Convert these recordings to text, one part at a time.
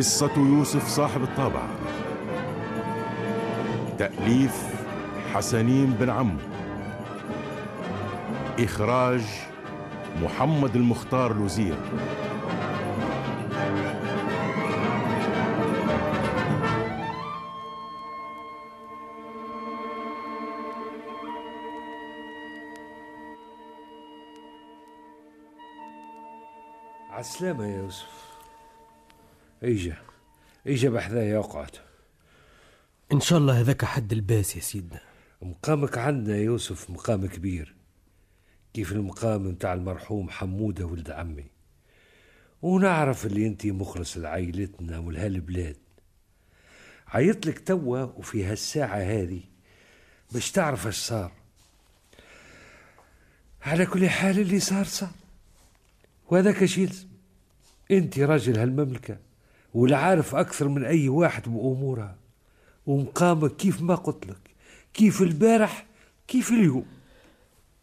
قصة يوسف صاحب الطابع. تأليف حسنين بن عمو إخراج محمد المختار لوزير. عالسلامة يا يوسف. اجا اجا بحذايا اقعد إن شاء الله هذاك حد الباس يا سيدنا. مقامك عندنا يا يوسف مقام كبير. كيف المقام متاع المرحوم حمودة ولد عمي. ونعرف اللي انت مخلص لعائلتنا ولهالبلاد. عيط لك توا وفي هالساعة هذه باش تعرف اش صار. على كل حال اللي صار صار. وهذاك اش يلزم انت راجل هالمملكة. والعارف أكثر من أي واحد بأمورها. ومقامك كيف ما قلت لك كيف البارح كيف اليوم.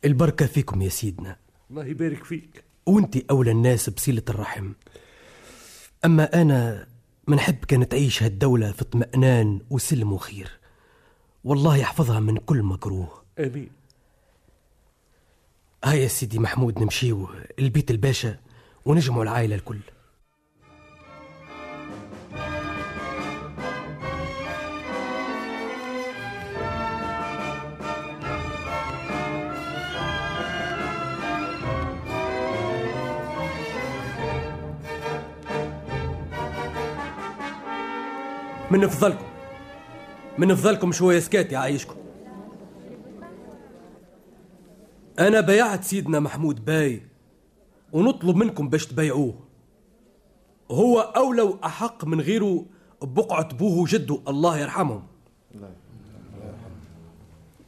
البركة فيكم يا سيدنا. الله يبارك فيك. وأنت أولى الناس بصلة الرحم. أما أنا منحب كانت تعيش هالدولة في اطمئنان وسلم وخير. والله يحفظها من كل مكروه. آمين. هيا يا سيدي محمود نمشيو البيت الباشا ونجمعوا العائلة الكل. من فضلكم. من فضلكم شوية سكات يعيشكم أنا بيعت سيدنا محمود باي ونطلب منكم باش تبيعوه هو أولى وأحق من غيره ببقعة أبوه وجده الله يرحمهم.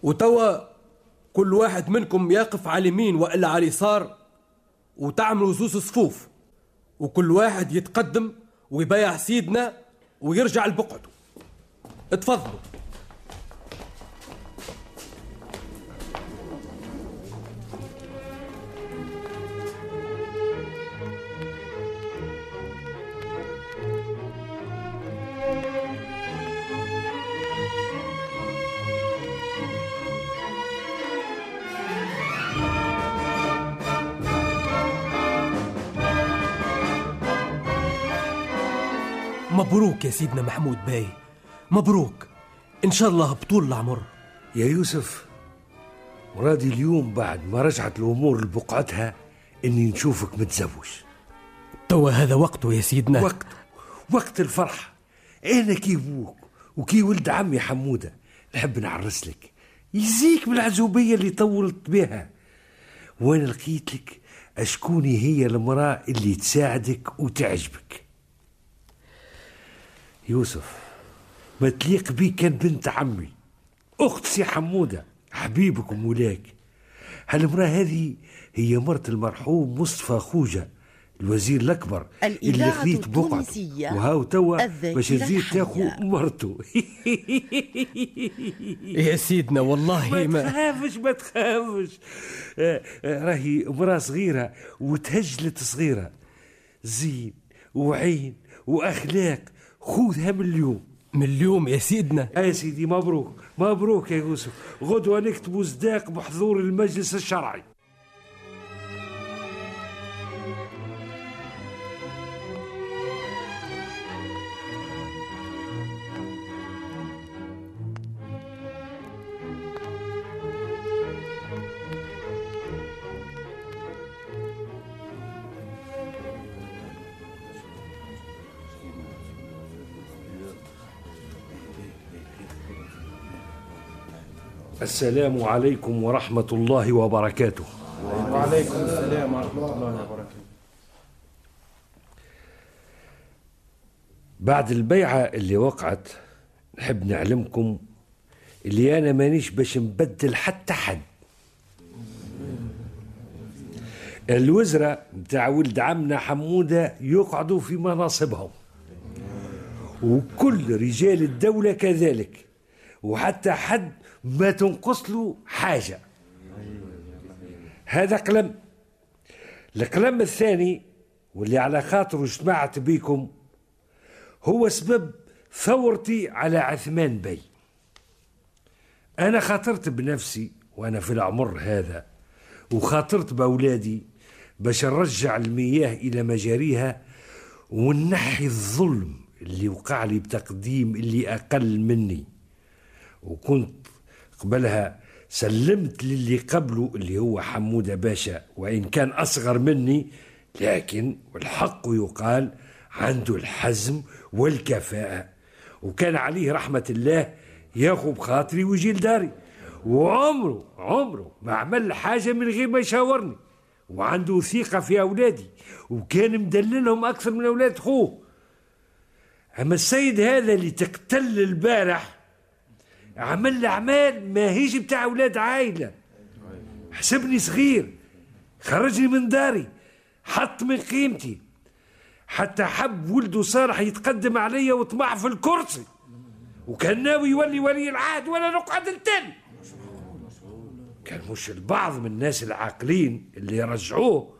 وتوا كل واحد منكم يقف على اليمين وإلا على اليسار وتعملوا زوز صفوف. وكل واحد يتقدم ويبيع سيدنا ويرجع لبقعته. اتفضلوا. مبروك يا سيدنا محمود باي. مبروك. إن شاء الله بطول العمر. يا يوسف مرادي اليوم بعد ما رجعت الأمور لبقعتها إني نشوفك متزوج. توا هذا وقته يا سيدنا. وقت وقت الفرحة أنا كي أبوك وكي ولد عمي حمودة نحب نعرس لك. يزيك بالعزوبية اللي طولت بها. وأنا لقيت لك أشكوني هي المرأة اللي تساعدك وتعجبك. يوسف ما تليق بيك كان بنت عمي أخت سي حمودة حبيبك ومولاك هالمرأة هذه هي مرت المرحوم مصطفى خوجة الوزير الأكبر اللي خذيت بقعته وهاو توا باش تزيد الحية. تاخو مرته. يا سيدنا والله ما ما تخافش ما تخافش. آه، آه، راهي مرأة صغيرة وتهجلت صغيرة. زين وعين وأخلاق. خذها من اليوم. من اليوم يا سيدنا. يا سيدي مبروك. مبروك يا يوسف. غدوة نكتبوا صداق بحضور المجلس الشرعي. السلام عليكم ورحمة الله وبركاته. وعليكم السلام ورحمة الله وبركاته. بعد البيعة اللي وقعت نحب نعلمكم اللي أنا مانيش باش نبدل حتى حد. الوزراء متاع ولد عمنا حمودة يقعدوا في مناصبهم. وكل رجال الدولة كذلك. وحتى حد ما تنقص له حاجة. هذا قلم. القلم الثاني واللي على خاطره اجتمعت بيكم هو سبب ثورتي على عثمان بي. أنا خاطرت بنفسي وأنا في العمر هذا وخاطرت بأولادي باش نرجع المياه إلى مجاريها ونحي الظلم اللي وقع لي بتقديم اللي أقل مني. وكنت قبلها سلمت للي قبله اللي هو حمودة باشا وإن كان أصغر مني لكن والحق يقال عنده الحزم والكفاءة. وكان عليه رحمة الله ياخذ بخاطري ويجي لداري. وعمره عمره ما عمل حاجة من غير ما يشاورني. وعنده ثقة في أولادي وكان مدللهم أكثر من أولاد خوه. أما السيد هذا اللي تقتل البارح عمل أعمال ما هيش بتاع أولاد عائلة. حسبني صغير خرجني من داري حط من قيمتي. حتى حب ولده صالح يتقدم عليا وطمع في الكرسي. وكان ناوي يولي ولي العهد ولا نقعد التاني كان مش البعض من الناس العاقلين اللي رجعوه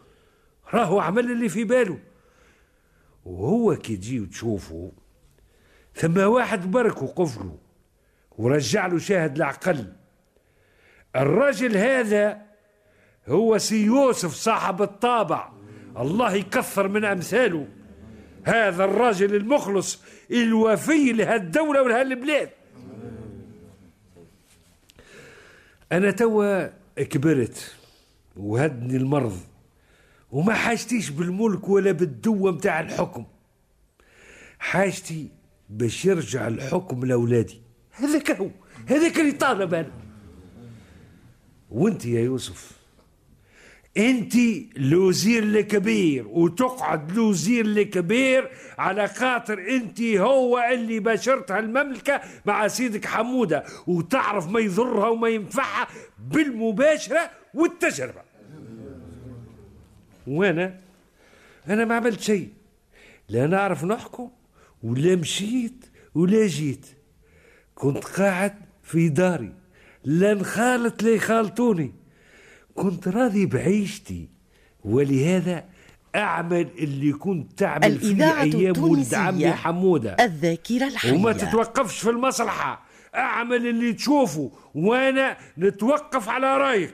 راهو عمل اللي في باله. وهو كي تجي وتشوفه ثم واحد برك وقف له ورجع له شاهد العقل. الرجل هذا هو سي يوسف صاحب الطابع. الله يكثر من أمثاله. هذا الراجل المخلص الوفي لهالدولة ولهالبلاد أنا توا كبرت وهدني المرض وما حاجتيش بالملك ولا بالدوة متاع الحكم. حاجتي باش يرجع الحكم لأولادي. هذاك هو هذاك اللي طالب أنا وانت يا يوسف انت الوزير الكبير وتقعد الوزير الكبير على خاطر انت هو اللي بشرت هالمملكة مع سيدك حمودة وتعرف ما يضرها وما ينفعها بالمباشرة والتجربة. وأنا أنا ما عملت شيء لا نعرف نحكم ولا مشيت ولا جيت. كنت قاعد في داري لا نخالط لا يخالطوني كنت راضي بعيشتي ولهذا أعمل اللي كنت تعمل الإذاعة أيام ولد عمي حمودة. الذاكرة الحية. وما تتوقفش في المصلحة. أعمل اللي تشوفه وأنا نتوقف على رأيك.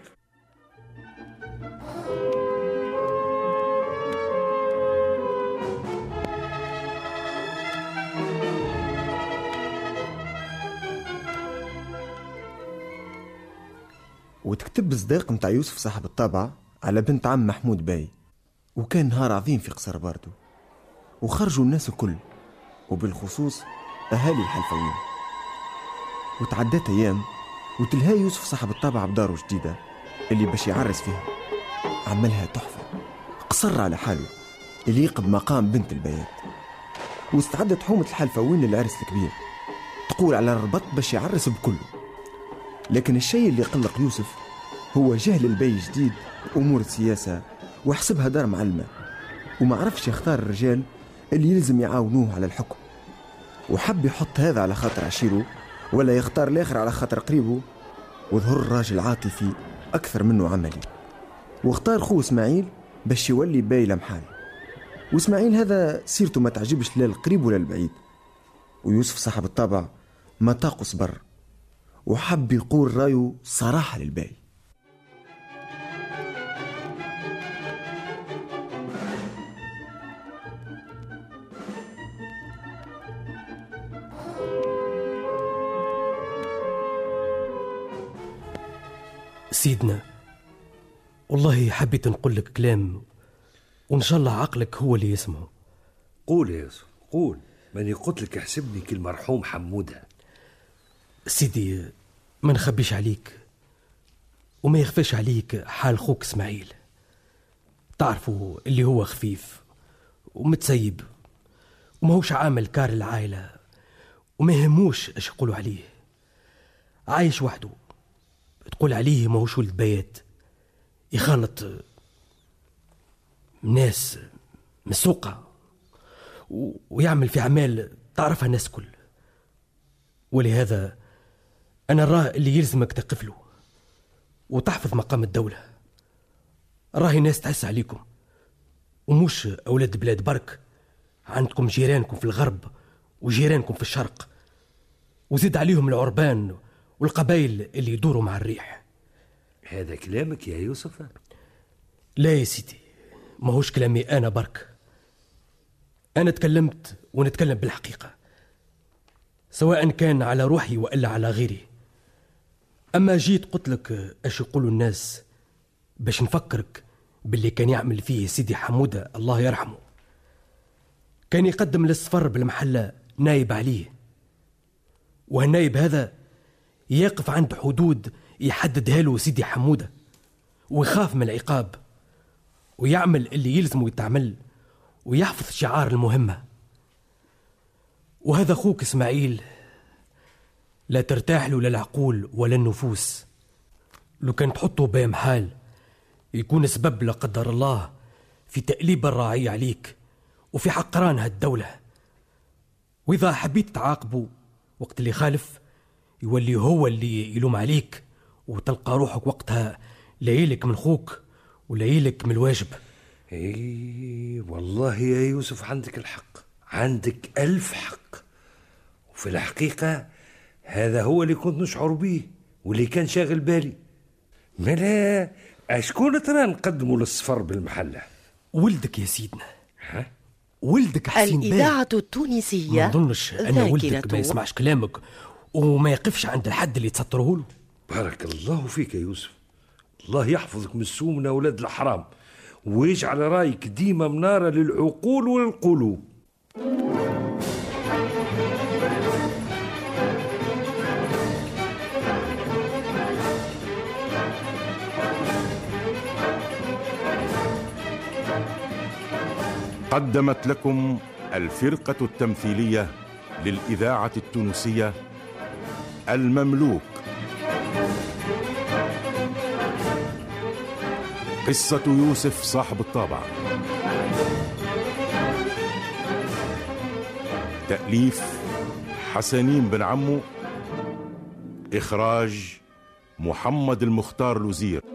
وتكتب صديق متاع يوسف صاحب الطابعة على بنت عم محمود باي. وكان نهار عظيم في قصر باردو. وخرجوا الناس الكل. وبالخصوص أهالي الحلفويين وتعدات أيام وتلها يوسف صاحب الطابعة بداره جديدة اللي باش يعرس فيها. عملها تحفة. قصر على حاله يليق بمقام بنت البيات. واستعدت حومة الحلفوين للعرس الكبير. تقول على الربط باش يعرس بكله. لكن الشيء اللي قلق يوسف هو جهل البي جديد أمور السياسة وحسبها دار معلمة. وما عرفش يختار الرجال اللي يلزم يعاونوه على الحكم. وحب يحط هذا على خاطر عشيره ولا يختار الآخر على خاطر قريبه وظهر الراجل عاطفي أكثر منه عملي. واختار خوه إسماعيل باش يولي باي لمحال. وإسماعيل هذا سيرته ما تعجبش لا القريب ولا البعيد. ويوسف صاحب الطابع ما طاق صبر وحب يقول رايه صراحة للباي سيدنا والله حبيت نقول لك كلام وإن شاء الله عقلك هو اللي يسمعه. قول يا يوسف قول. ماني قلت لك احسبني كالمرحوم حمودة. سيدي ما نخبيش عليك وما يخفاش عليك حال خوك إسماعيل. تعرفوا اللي هو خفيف ومتسيب وماهوش عامل كار العائلة وما يهموش اش يقولوا عليه. عايش وحده تقول عليه ماهوش ولد بيات يخالط ناس مسوقة ويعمل في أعمال تعرفها الناس كل. ولهذا أنا راه اللي يلزمك تقف له وتحفظ مقام الدولة. راهي ناس تحس عليكم. ومش أولاد بلاد برك. عندكم جيرانكم في الغرب وجيرانكم في الشرق. وزيد عليهم العربان والقبائل اللي يدوروا مع الريح. هذا كلامك يا يوسف؟ لا يا سيدي ماهوش كلامي أنا برك. أنا تكلمت ونتكلم بالحقيقة سواء كان على روحي وإلا على غيري. أما جيت قلت لك أش يقولوا الناس باش نفكرك باللي كان يعمل فيه سيدي حمودة الله يرحمه. كان يقدم للصفر بالمحلة نايب عليه. والنايب هذا يقف عند حدود يحددها له سيدي حمودة ويخاف من العقاب ويعمل اللي يلزمه يتعمل ويحفظ شعار المهمة. وهذا أخوك إسماعيل لا ترتاح له لا العقول ولا النفوس. لو كان تحطه بين حال يكون سبب لا قدر الله في تأليب الراعي عليك وفي حقران هالدولة وإذا حبيت تعاقبه وقت اللي خالف يولي هو اللي يلوم عليك وتلقى روحك وقتها لايلك من خوك ولايلك من الواجب. اي والله يا يوسف عندك الحق عندك ألف حق. وفي الحقيقة هذا هو اللي كنت نشعر به واللي كان شاغل بالي. ما لا أشكون ترى نقدموا للصفر بالمحلة؟ ولدك يا سيدنا. ها؟ ولدك حسين الإذاعة ما التونسية نظنش أن ولدك ما يسمعش كلامك وما يقفش عند الحد اللي تسطره له. بارك الله فيك يا يوسف. الله يحفظك من السوء من أولاد الحرام ويجعل رأيك ديما منارة للعقول وللقلوب قدمت لكم الفرقة التمثيلية للإذاعة التونسية المملوك. قصة يوسف صاحب الطابع. تأليف حسنين بن عمو. إخراج محمد المختار لوزير.